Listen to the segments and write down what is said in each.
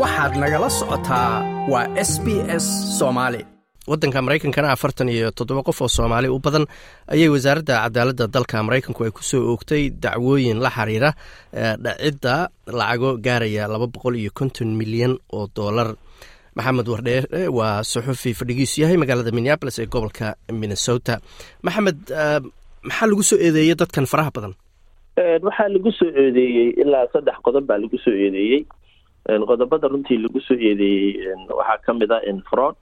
waxaad nagala socotaa waa s b s soomaali waddanka maraykankana afartan iyo toddoba qof oo soomaali u badan ayay wasaaradda cadaaladda dalka maraykanku ay ku soo oogtay dacwooyin la xiriira dhacidda lacago gaaraya laba boqol iyo konton milyan oo dollar. Maxamed wardheere waa suxufi fadhigiisu yahay magaalada minneabolis ee gobolka minnesota. Maxamed maxaa lagu soo eedeeyey dadkan faraha badan? Waxaa lagu soo eedeeyey ilaa saddex qodob baa lagu soo eedeeyey qodobada runtii lagu soo eedeeyey waxaa ka mid ah infrod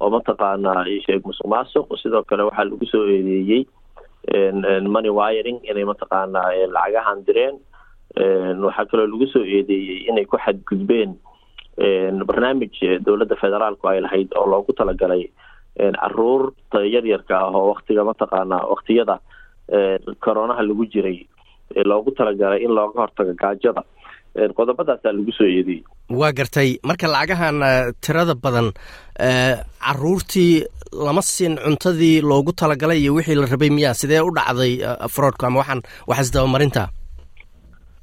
oo mataqaanaa sheeg musuq maasuq sidoo kale waxaa lagu soo eedeeyey money wiring inay mataqaanaa lacagahan direen. Waxaa kaloo lagu soo eedeeyey inay ku xadgudbeen barnaamij dowladda federaalku ay lahayd oo loogu talagalay carruurta yaryarka ah oo waktiga mataqaanaa waktiyada coronaha lagu jiray loogu talagalay in looga hortago gaajada qodobadaasaa lagu soo eedeeyey waa gartay. Marka lacagahan tirada badan caruurtii lama siin cuntadii loogu talagalay iyo wixii la rabay miyaa sidee u dhacday froodku ama waxaan wax isdabamarinta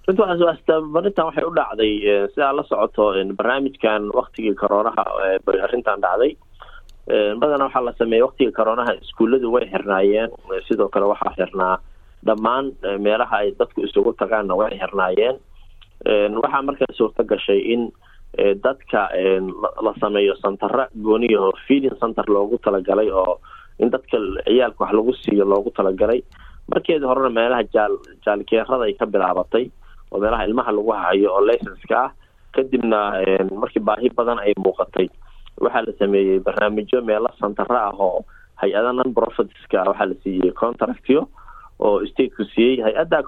runti isdabamarintan waxay u dhacday sidaa la socoto barnaamijkan waktigii coronaha bay arrintan dhacday. Badanaa waxaa la sameeyey waktigii coronaha iskuulladu way xirnaayeen. Sidoo kale waxaa xirnaa dhammaan meelaha ay dadku isugu tagaanna way xirnaayeen waxaa markaa suurto gashay in dadka la sameeyo santara gooniyaho feeding center loogu talagalay oo in dadka ciyaalka wax lagu siiyo loogu talagalay. Markeedii horena meelaha jaal jaalkeerada ay ka bilaabatay oo meelaha ilmaha lagu hayo oo licenska ah kadibna markii baahi badan ay muuqatay waxaa la sameeyey barnaamijyo meelo santara ah oo hay'ada non profitska waxaa la siiyey contractyo oo stateku siiyey hay'adda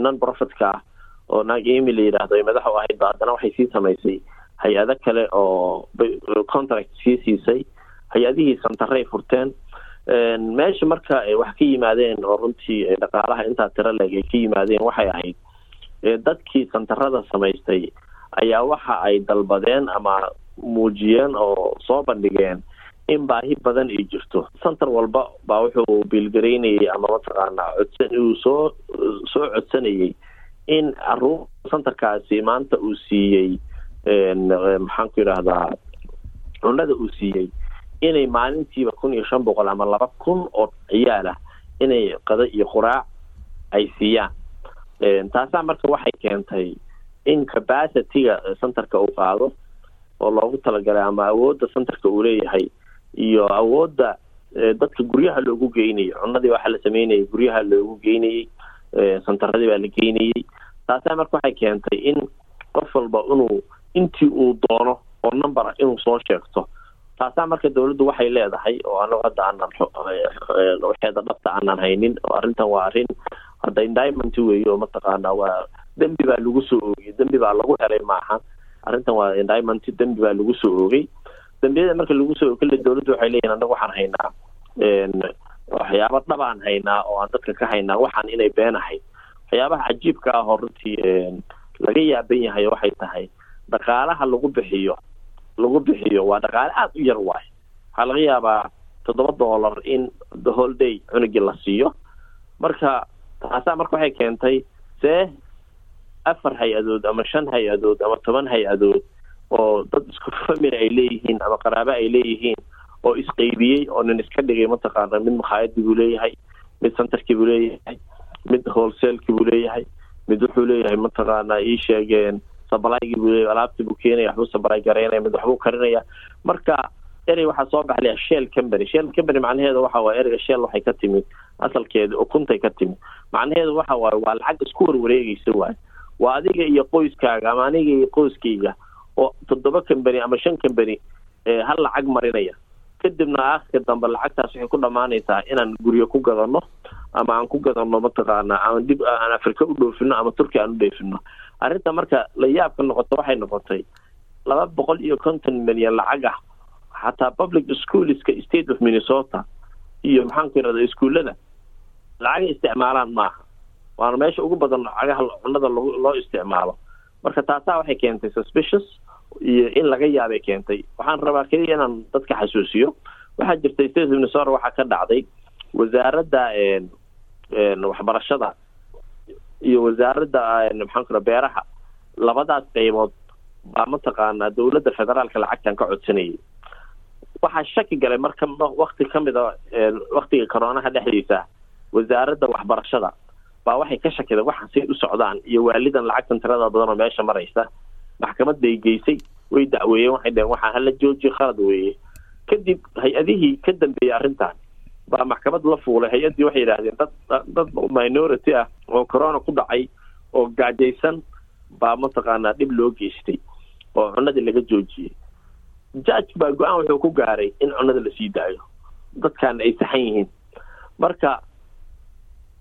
non profitka ah oo naag emi la yidhaahdo ay madax u ahayd ba haddana waxay sii samaysay hay'ado kale oo contract sii siisay. Hay'adihii santaray furteen. Meesha marka wax ka yimaadeen oo runtii dhaqaalaha intaa tiro leeg ay ka yimaadeen waxay ahayd dadkii santarada samaystay ayaa waxa ay dalbadeen ama muujiyeen oo soo bandhigeen in baahi badan ay jirto. Santar walba baa wuxuu biilgaraynayay ama mataqaanaa codsan uu soo soo codsanayay in carruur santarkaasi maanta uu siiyey maxaan ku yidhaahdaa cunada uu siiyey inay maalintiiba kun iyo shan boqol ama laba kun oo ciyaal ah inay qado iyo quraac ay siiyaan. Taasaa marka waxay keentay in capacityga centerka uu qaado oo loogu talagalay ama awoodda centerka uu leeyahay iyo awoodda dadka guryaha loogu geynayay cunadii waxaa la sameynayay guryaha loogu geynayey santaradii baa la geynayey taasaa marka waxay keentay in qof walba inuu intii uu doono oo number inuu soo sheegto. Taasaa marka dawladdu waxay leedahay oo anagu hadda aanan waxeeda dhabta aanan haynin oo arrintan waa arrin hadda indimont weeye oo mataqaanaa waa dembi baa lagu soo oogay dembi baa lagu helay maaha. Arrintan waa indimont dembi baa lagu soo oogay. Dembiyada marka lagu soo oog kale dawladdu waxay leeyihiin anagu waxaan haynaa waxyaaba dhabaan haynaa oo aan dadka ka haynaa waxaan inay beenahay. Waxyaabaha cajiibka ah oo runtii laga yaaban yahay waxay tahay dhaqaalaha lagu bixiyo lagu bixiyo waa dhaqaale aada u yar waay. Waxaa laga yaabaa toddoba dollar in the whole day cunugii la siiyo. Marka taasaa marka waxay keentay see afar hay'adood ama shan hay'adood ama toban hay'adood oo dad isku family ay leeyihiin ama qaraabo ay leeyihiin oo isqeybiyey oo nin iska dhigay mataqaana mid makhaayadii buu leeyahay mid centerkii buu leeyahay mid wholesalekii buu leeyahay mid wuxuu leeyahay mataqaana ii sheegeen sabalaygii buu leeyahay alaabtii buu keenaya waxbuu sabalay garaynaya mid waxbuu karinaya marka erey waxaa soo baxlaya shell company shell company macnaheedu waxa waaye ereyga shell waxay ka timid asalkeeda ukuntay ka timid. Macnaheedu waxa waaye waa lacag isku warwareegaysa waaye waa adiga iyo qoyskaaga ama aniga iyo qoyskayga oo toddoba company ama shan company hal lacag marinaya kadibna aakhirka dambe lacagtaas waxay ku dhammaanaysaa inaan guryo ku gadano ama aan ku gadano mataqaana aan dib aan afrika u dhoofino ama turkiya aan u dhoofino. Arrinta marka la yaabka noqoto waxay noqotay laba boqol iyo konton milyan lacag ah. Xataa public schoolska state of minnesota iyo maxaan ku yidhahda iskuullada lacagay isticmaalaan maaha. Waana meesha ugu badan lacagaha cunada lo loo isticmaalo. Marka taasaa waxay keentay suspicious iyo in laga yaabay keentay. Waxaan rabaa keliya inaan dadka xasuusiyo. Waxaa jirtay state minnesota waxaa ka dhacday wasaaradda waxbarashada iyo wasaaradda maxaan ku beeraha. Labadaas qaybood baa mataqaanaa dowladda federaalka lacagtan ka codsanayay. Waxaa shaki galay marka wakti ka mid a waktiga coroonaha dhexdiisa wasaaradda waxbarashada baa waxay ka shakida waxaan say u socdaan iyo waalidan lacagtan tirada badan oo meesha maraysa maxkamad bay geysay way dacweeyeen waxay dheheen waxaa hala joojiyo khalad weeye. Kadib hay'adihii ka dambeeyey arrintan baa maxkamad la fuulay. Hay'addii waxay yidhaahdeen dad dad minority ah oo corona ku dhacay oo gaajaysan baa mataqaanaa dhib loo geystay oo cunadii laga joojiyey. Judge baa go'aan wuxuu ku gaaray in cunada la sii daayo. Dadkaana ay saxan yihiin. Marka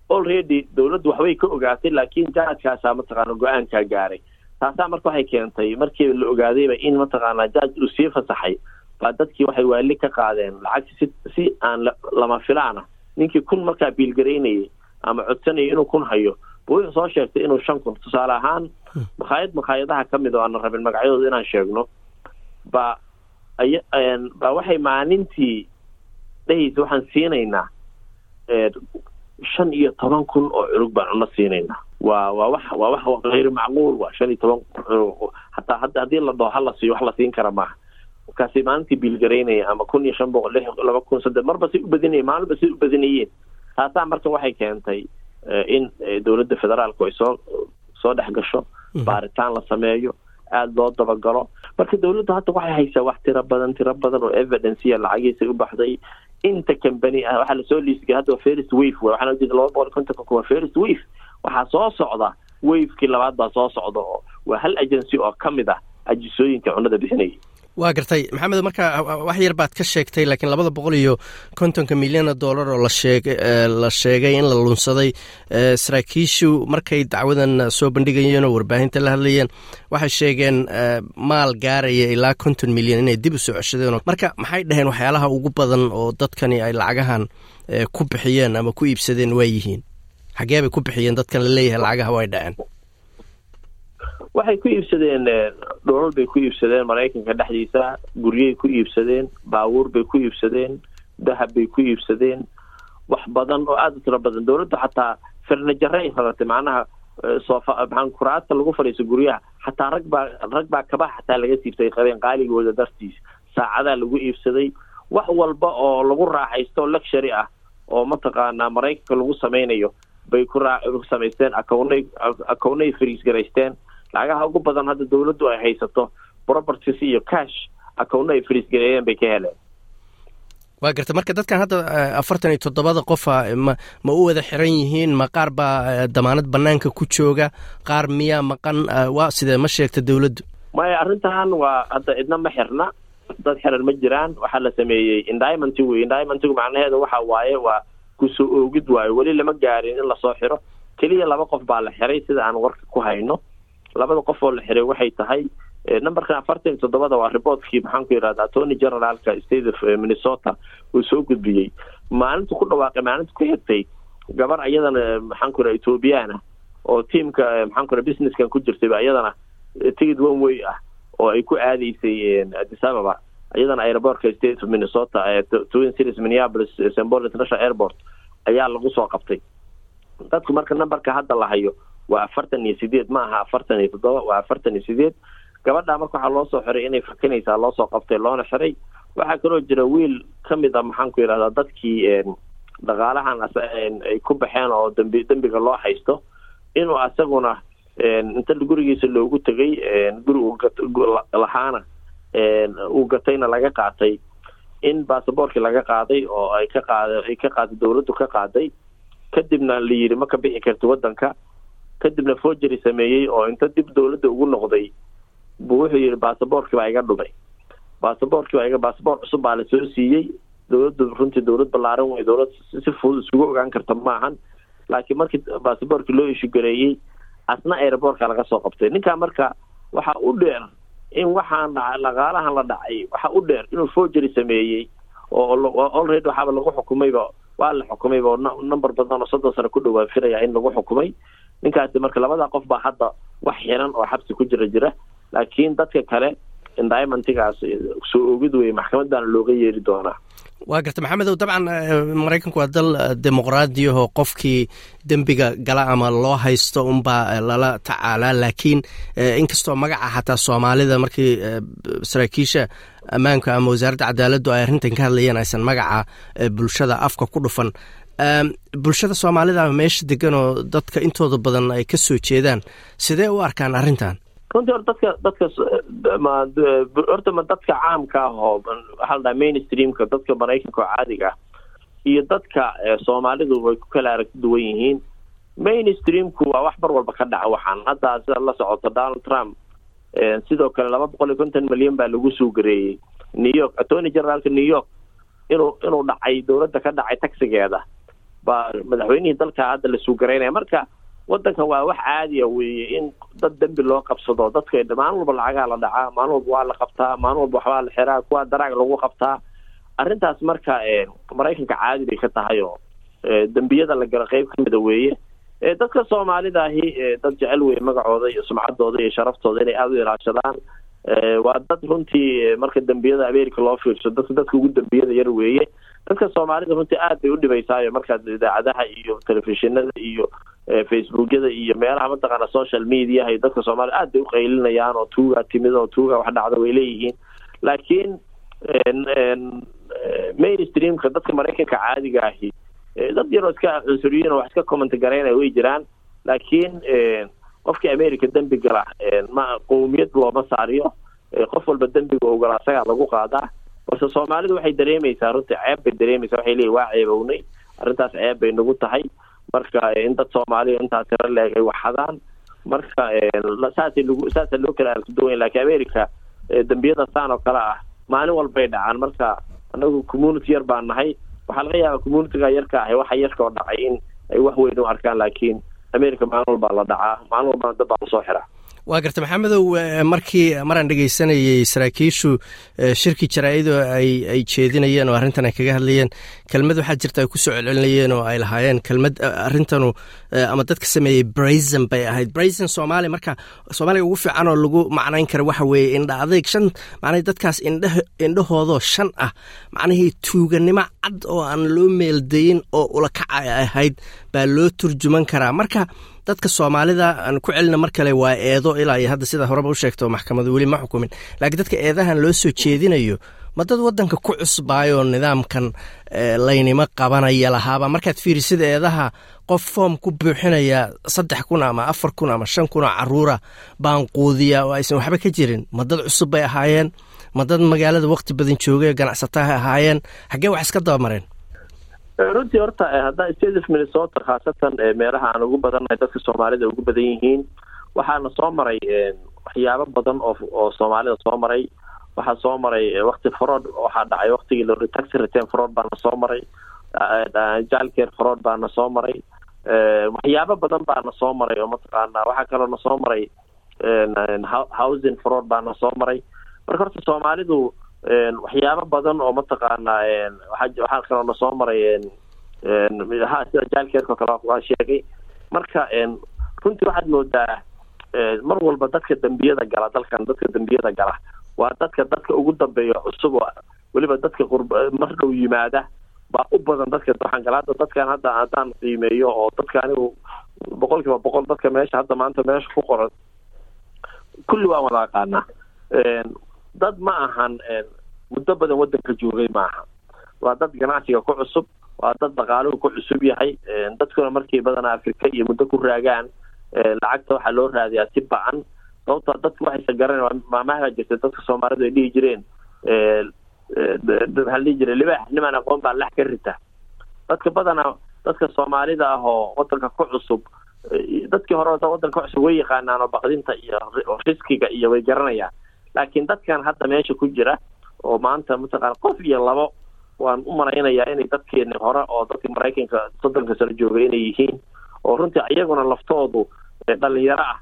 already dowladdu waxbay ka ogaatay laakiin judgekaasaa mataqaana go'aankaa gaaray taasaa marka waxay keentay markii la ogaadayba in mataqaanaa judge uu sii fasaxay baa dadkii waxay waali ka qaadeen lacag si aan lama filaana. Ninkii kun markaa biilgaraynayay ama codsanayay inuu kun hayo bu wuxuu soo sheegtay inuu shan kun. Tusaale ahaan makhaayad makhaayadaha ka mid oo aanan rabin magacyadooda inaan sheegno ba ay ba waxay maalintii dhehaysa waxaan siinaynaa shan iyo toban kun oo cunug baan cuno siinaynaa waa waa wax waa wax hayr macquul waa shan iyo toban hataa hadda haddii la dhaho hala siiyo wax la siin kara maaha. Markaasay maalintii biilgaraynaya ama kun iyo shan boqol laba kun saddex marba say u badinaya maalinba say u badinayeen. Taasaa marka waxay keentay in dowladda federaalku ay soo soo dhex gasho baaritaan la sameeyo aada loo dabagalo. Marka dowladdu hadda waxay haysaa wax tiro badan tiro badan oo evidenceiya lacagiisa u baxday. Inta company ah waxaa la soo liisgay hadda first wave w waxaana ujeeda laba boqol kontonka kuwa first wave waxaa soo socda wavekii labaad baa soo socda oo waa hal agency oo ka mid ah ajisooyinka cunada bixinaya waa gartay. Maxamed marka wax yar baad ka sheegtay laakiin labada boqol iyo kontonka milyan oo dollar oo la sheegay in la lunsaday saraakiishu markay dacwadan soo bandhigayeen oo warbaahinta la hadlayeen waxay sheegeen maal gaaraya ilaa konton milyan inay dib u soo ceshadeen marka maxay dhaheen waxyaalaha ugu badan oo dadkani ay lacagahan ku bixiyeen ama ku iibsadeen waa yihiin xagee bay ku bixiyeen dadkan la leeyahay lacagaha way dhaceen. Waxay ku iibsadeen dholol bay ku iibsadeen maraykanka dhexdiisa guryay ku iibsadeen baabuur bay ku iibsadeen dahab bay ku iibsadeen. Wax badan oo aada u tiro badan dowladdu xataa farnajare ay raratay macnaha soofa maxaa kuraasta lagu fadhiiso guryaha xataa rag baa rag baa kabaha xataa laga siibtay qabeen qaaligooda dartiis. Saacadaa lagu iibsaday. Wax walba oo lagu raaxaysto luxury ah oo mataqaanaa maraykanka lagu sameynayo bay ku samaysteen akownay akownay fariis garaysteen lacagaha ugu badan hadda dowladdu ay haysato properties iyo cash akowno ay fariisgareeyeen bay ka heleen. Waa garta marka dadkan hadda afartan iyo toddobada qofa ma ma u wada xiran yihiin ma qaar baa damaanad banaanka ku jooga qaar miyaa maqan waa sidee ma sheegta dowladdu? Maya arrintan waa hadda cidna ma xirna dad xiran ma jiraan waxaa la sameeyey indimonty wey indimontygu macnaheedu waxa waaye waa ku soo oogid waayo. Weli lama gaarin in la soo xiro. Keliya laba qof baa la xiray sida aan warka ku hayno. Labada qof oo la xiray waxay tahay numberkan afartan iyo toddobada waa riboortkii maxaan ku yidhahda attorney generaalka state of minnesota uu soo gudbiyey. Maalinta ku dhawaaqay maalinta ku xigtay gabar ayadana maxaan ku yidhahda ethoobiyaana oo tiamka maxaan ku yidhahda businesskan ku jirtayba ayadana tigid one way ah oo ay ku aadaysay addis ababa ayadana aerobortka state of minnesota twin cities minneapolis st paul international airport ayaa lagu soo qabtay. Dadku marka numberka hadda la hayo waa afartan iyo sideed ma aha afartan iyo toddoba waa afartan iyo sideed gabadha marka waxaa loo soo xiray inay fakanaysaa loo soo qabtay loona xiray. Waxaa kaloo jira wiil ka mid a maxaan ku yidhahdaa dadkii dhaqaalahan ay ku baxeen oo dambi dembiga loo haysto. Inuu asaguna inta gurigiisa loogu tegay guri lahaana uu gatayna laga qaatay. In basaboorkii laga qaaday oo ay ka qaada ay ka qaaday dowladdu ka qaaday kadibna la yidhi ma ka bixi karti waddanka. Kadibna forgery sameeyey oo inta dib dowladda ugu noqday buu wuxuu yidhi basaboorkii baa iga dhumay. Basaboorkii baa iga basaboor cusub baa la soo siiyey. Dowladdu runtii dowlad ballaaran wey dowlad si fudud isugu ogaan karta maahan laakiin markii basaboorkii loo ishugareeyey asna aeroboortka laga soo qabtay. Ninkaa marka waxaa u dheer in waxaan dhaca dhaqaalahan la dhacay waxaa u dheer inuu forgery sameeyey oo already waxaaba lagu xukumayba waa la xukumayba oo number badan oo soddon sano ku dhowaa filaya in lagu xukumay. Ninkaasi marka labada qof baa hadda wax xiran oo xabsi ku jira jira. Laakiin dadka kale indimontigaas soo ogid wey maxkamad baana looga yeeri doonaa waa garta maxamedow dabcan maraykanku waa dal dimuqraadiyahoo qofkii dembiga gala ama loo haysto unbaa lala tacaalaa. Laakiin inkastoo magaca xataa soomaalida markii saraakiisha ammaanka ama wasaaradda cadaaladdu ay arrintan ka hadlayeen aysan magaca bulshada afka ku dhufan. Bulshada soomaalida meesha deganoo dadka intooda badan ay ka soo jeedaan sidee u arkaan arrintan runtii or dadka dadka horta ma dadka caamka ah oo waxaa la dhaha mainstreamka dadka maraykanka oo caadiga ah iyo dadka soomaalidu way ku kala aragti duwan yihiin. Mainstreamku waa wax bar walba ka dhaca waxaan hadda sida la socoto donald trump sidoo kale laba boqol iyo konton milyan baa lagu suu gareeyey new york. Attorney generaalka new york inuu inuu dhacay dowladda ka dhacay taxigeeda baa madaxweynihii dalka hadda la suu garaynaya marka waddankan waa wax caadiya weeye in dad dembi loo qabsado. Dadka maalin walba lacagaa la dhacaa maalin walba waa la qabtaa maalin walba waxbaa la xiraa kuwa daraag lagu qabtaa. Arrintaas marka maraykanka caadi bay ka tahay oo dembiyada la gala qeyb kamida weeye. Dadka soomaalida ahi dad jecel weye magacooda iyo sumcaddooda iyo sharaftooda inay aada u ilaashadaan. Waa dad runtii marka dembiyada america loo fiirso dadka dadka ugu dembiyada yar weeye. Dadka soomaalida runtii aad bay u dhibaysaayo markaad idaacadaha iyo telefishinada iyo facebookyada iyo meelaha mataqaana social mediaha iyo dadka soomaalida aad bay u qaylinayaan oo tuuga timid oo tuuga wax dhacda way leeyihiin. Laakiin mainstreamka dadka maraykanka caadiga ahi dad yaroo iska cunsuriyiin oo wax iska comment garaynaya way jiraan. Laakiin qofkii america dembi gala ma qowmiyad looma saariyo qof walba dembiga ogolaa isagaa lagu qaadaa balse soomaalidu waxay dareemaysaa runtii ceeb bay dareemaysaa waxay leeyihiin waa ceebownay. Arrintaas ceeb bay nagu tahay marka in dad soomaaliya intaa tiro leeg ay waxadaan marka saasay lagu saasa loo kala duwan lakiin america dembiyada saan oo kale ah maalin walbay dhacaan. Marka anagu community yar baan nahay. Waxaa laga yaabaa communitiga yarka ahi waxa yarka dhacay in ay wax weyn u arkaan laakiin america maalin walbaa la dhacaa. Maalin walbana dad baa la soo xiraa waa garta maxamedow markii maraan dhegeysanayay saraakiishu shirkii jaraa-idu ay ay jeedinayeen oo arrintan ay kaga hadlayeen kelmad waxaa jirta ay ku soo celcelinayeen oo ay lahaayeen kelmad arrintanu ama dadka sameeyey braison bay ahayd. Braison soomaaliya marka soomaaliga ugu fiican oo lagu macnayn kara waxa weeye indha adeyg shan macnahii dadkaas indha indhahoodoo shan ah macnihii tuuganimo cad oo aan loo meeldayin oo ulakaca ahayd baa loo turjuman karaa. Marka dadka soomaalida aan ku celina mar kale waa eedo ilaa iyo hadda sida horeba u sheegto maxkamadu weli ma xukumin. Laakiin dadka eedahan loo soo jeedinayo ma dad waddanka ku cusbaayoo nidaamkan laynimo qabanaya lahaaba? Markaad fiirisida eedaha qof foom ku buuxinaya saddex kun ama afar kun ama shan kun oo caruura baan quudiya oo aysan waxba ka jirin ma dad cusub bay ahaayeen? Ma dad magaalada waqti badan joogay ganacsataha ahaayeen? Xaggee wax iska dabamareen runtii horta haddaa state minnesota khaasatan meelaha aan ugu badannahay dadka soomaalida ugu badan yihiin waxaana soo maray waxyaabo badan oo oo soomaalida soo maray. Waxaa soo maray wakti fraud waxaa dhacay waktigii lori taxi return fraud baana soo maray. Jalcare fraud baana soo maray. Waxyaabo badan baana soo maray oo mataqaana waxaa kaloo na soo maray housing fraud baana soo maray. Marka horta soomaalidu waxyaabo badan oo mataqaana waxaa kaloo na soo maray sida jalkeerko kale waa sheegay. Marka runtii waxaad moodaa mar walba dadka dembiyada gala dalkan dadka dembiyada gala waa dadka dadka ugu dambeeya cusub oo weliba dadka qurb mar dhow yimaada baa u badan dadka waxaan gala hadda dadkan hadda haddaan qiimeeyo oo dadka anigu boqol kiiba boqol dadka meesha hadda maanta meesha ku qoran kulli waan wada aqaanaa. Dad ma ahan muddo badan waddanka joogay maaha. Waa dad ganacsiga ku cusub waa dad dhaqaaluhu ku cusub yahay dadkuna markii badanaa afrika iyo muddo ku raagaan lacagta waxaa loo raadiyaa si ba'an. Sababtoo dadku waxaysa garan maamaha jirta dadka soomaalidu ay dhihi jireen waxaa dhihi jiray libaax nimaan aqoon baa lex ka rita. Dadka badanaa dadka soomaalida ah oo waddanka ku cusub dadkii hore waddanka ku cusub way yaqaanaan oo baqdinta iyo riskiga iyo way garanayaan laakiin dadkan hadda meesha ku jira oo maanta mataqaana qof iyo labo waan u malaynayaa inay dadkeeni hore oo dadka maraykanka soddonka sano joogay inay yihiin oo runtii iyaguna laftoodu dhalinyaro ah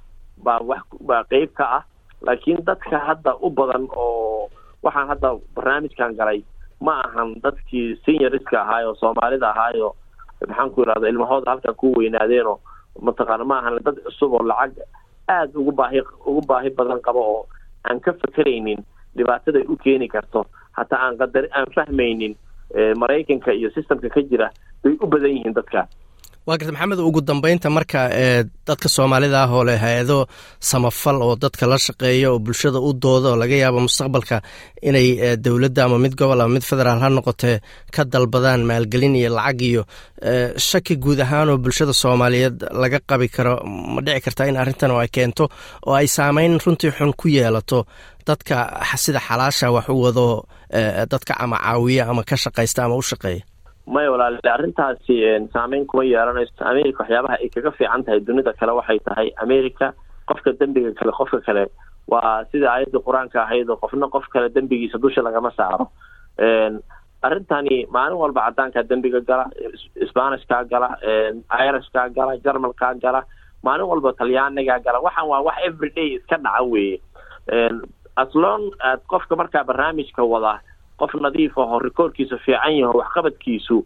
baa wax baa qeyb ka ah. Laakiin dadka hadda u badan oo waxaan hadda barnaamijkan galay ma ahan dadkii senioriska ahaay oo soomaalida ahaayo maxaan ku yidhahda ilmahooda halkan ku weynaadeenoo mataqaana ma ahan dad cusub oo lacag aada ugu baahi ugu baahi badan qabo oo aan ka fekeraynin dhibaataday u keeni karto. Hataa aan qadar aan fahmaynin maraykanka iyo systemka ka jira bay u badan yihiin dadka waa garta maxamed ugu dambeynta marka dadka soomaalida ah oo leh hay'ado samafal oo dadka la shaqeeya oo bulshada u dooda oo laga yaabo mustaqbalka inay dowladda ama mid gobol ama mid federaal ha noqotee ka dalbadaan maalgelin iyo lacag iyo shaki guud ahaan oo bulshada soomaaliyeed laga qabi karo. Ma dhici kartaa in arrintan oo ay keento oo ay saameyn runtii xun ku yeelato dadka sida xalaasha wax u wado dadka ama caawiya ama ka shaqaysta ama u shaqeeya maya walaale arrintaasi saameyn kuma yeelanayso. America waxyaabaha ay kaga fiican tahay dunida kale waxay tahay america qofka dembiga kale qofka kale waa sida aayadda qur'aanka ahayd oo qofna qof kale dembigiisa dusha lagama saaro. Arrintani maalin walba cadaankaa dembiga gala spanishkaa gala irishkaa gala jarmalkaa gala maalin walba talyaanigaa gala. Waxaan waa wax everyday iska dhaca weeye. Aslon aad qofka markaa barnaamijka wada qof nadiif ahoo rikoorkiisu fiican yaho waxqabadkiisu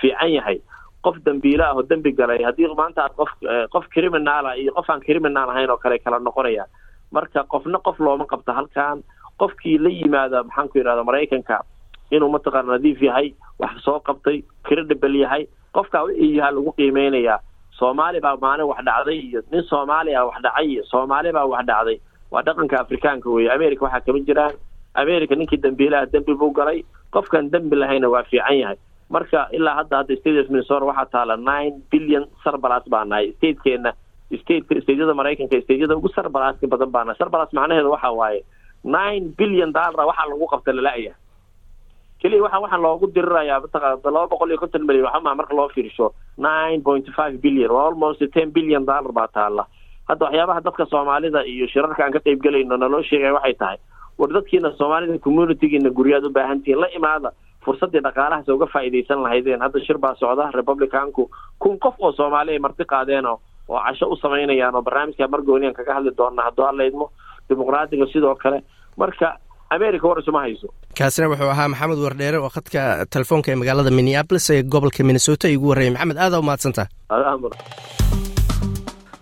fiican yahay. Qof dambiile ah oo dembi galay haddii maanta aad qof qof criminaala iyo qof aan criminaal ahayn oo kale kala noqonayaan marka qofna qof looma qabto halkan qofkii la yimaada maxaan ku yidhahda maraykanka inuu mataqaana nadiif yahay wax soo qabtay credibal yahay. Qofkaa wixii yahaa lagu qiimeynayaa soomaali baa maalin wax dhacday iyo nin soomaali ah wax dhacay iyo soomaali baa wax dhacday. Waa dhaqanka afrikaanka weeye. America waxaa kama jiraan america ninkii dambiilaha dembi buu galay. Qofkan dembi lahayna waa fiican yahay. Marka ilaa hadda hadda state of minnesota waxaa taala nine billion sarbalas baa nahay statekeena stateka stateyada maraykanka stateyada ugu sarbalaaska badan baa nahay sarbalas macnaheedu waxa waaye nine billion dollar waxaa lagu qabta lala'ya keliya waxa waxaa loogu dirirayaa mataqaana laba boqol iyo konton milyan waxama marka loo fiirsho nine point five billion almost ten billion dollar baa taala. Hadda waxyaabaha dadka soomaalida iyo shirarka aan ka qayb gelayno naloo sheegaya waxay tahay war dadkiina soomaalida communitygiina guryaad u baahan tihiin la imaada fursaddii dhaqaalahaas uga faa'iidaysan lahaydeen. Hadda shir baa socda republicanku kun qof oo soomaali ay marti qaadeen oo casho u samaynayaan oo barnaamijka margooniyan kaga hadli doona hadduu alla idmo. Dimuqraadiga sidoo kale. Marka america war isuma hayso. Kaasina wuxuu ahaa maxamed wardheere oo khadka telefoonka ee magaalada minneabolis ee gobolka minnesota. Igu warrayay maxamed aada umahadsantaa